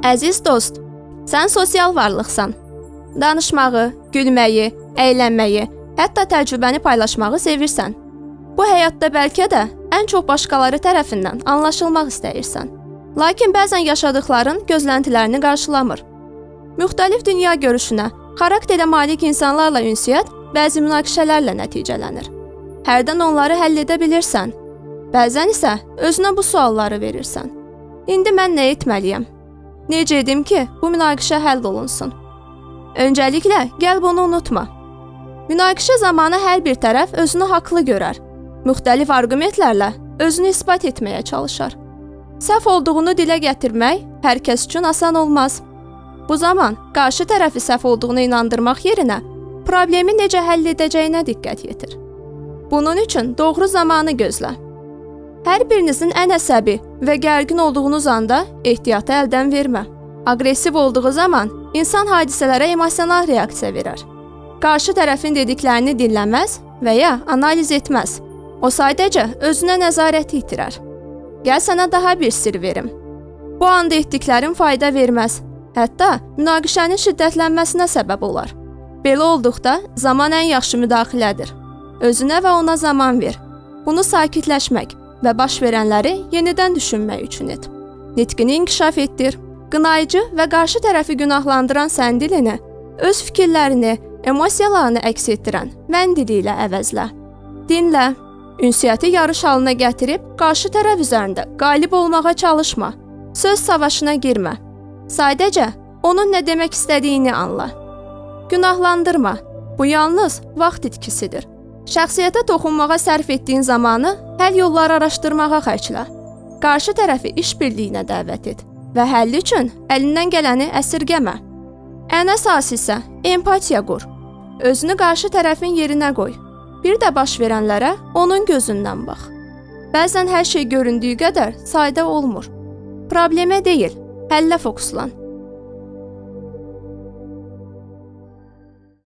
Əziz dost, sən sosial varlıqsan. Danışmağı, gülməyi, əylənməyi, hətta təcrübəni paylaşmağı sevirsən. Bu həyatda bəlkə də ən çox başqaları tərəfindən anlaşılmaq istəyirsən. Lakin bəzən yaşadıkların gözləntilərini qarşılamır. Müxtəlif dünya görüşünə, xarakterə malik insanlarla ünsiyyət bəzi münaqişələrlə nəticələnir. Hərdən onları həll edə bilirsən. Bəzən isə özünə bu sualları verirsən. İndi mən nə etməliyəm? Necə edim ki, bu münaqişə həll olunsun? Öncəliklə, gəl bunu unutma. Münaqişə zamanı hər bir tərəf özünü haqlı görər. Müxtəlif arqumentlərlə özünü isbat etməyə çalışar. Səhv olduğunu dilə gətirmək hər kəs üçün asan olmaz. Bu zaman qarşı tərəfi səhv olduğunu inandırmaq yerinə problemi necə həll edəcəyinə diqqət yetir. Bunun üçün doğru zamanı gözlə. Hər birinizin ən əsəbi və gərgin olduğunuz anda ehtiyatı əldən vermə. Aqressiv olduğu zaman insan hadisələrə emosional reaksiya verər. Qarşı tərəfin dediklərini dinləməz və ya analiz etməz. O sadəcə özünə nəzarəti itirər. Gəl sənə daha bir sirr verim. Bu anda etdiklərin fayda verməz. Hətta münaqişənin şiddətlənməsinə səbəb olar. Belə olduqda zaman ən yaxşı müdaxilədir. Özünə və ona zaman ver. Bunu sakitləşmək və baş verənləri yenidən düşünmək üçün et. Nitqini inkişaf etdir. Qınayıcı və qarşı tərəfi günahlandıran sən dilini öz fikirlərini, emosiyalarını əks etdirən mən dili ilə əvəzlə. Dinlə. Ünsiyyəti yarış halına gətirib qarşı tərəf üzərində qalib olmağa çalışma. Söz savaşına girmə. Sadəcə onun nə demək istədiyini anla. Günahlandırma. Bu yalnız vaxt itkisidir. Şəxsiyyətə toxunmağa sərf etdiyin zamanı həll yolları araşdırmağa xərclə. Qarşı tərəfi iş birliyinə dəvət et və həll üçün əlindən gələni əsirgəmə. Ən əsası isə empatiya qur. Özünü qarşı tərəfin yerinə qoy. Bir də baş verənlərə onun gözündən bax. Bəzən hər şey göründüyü qədər sadə olmur. Problemə deyil, həllə fokuslan.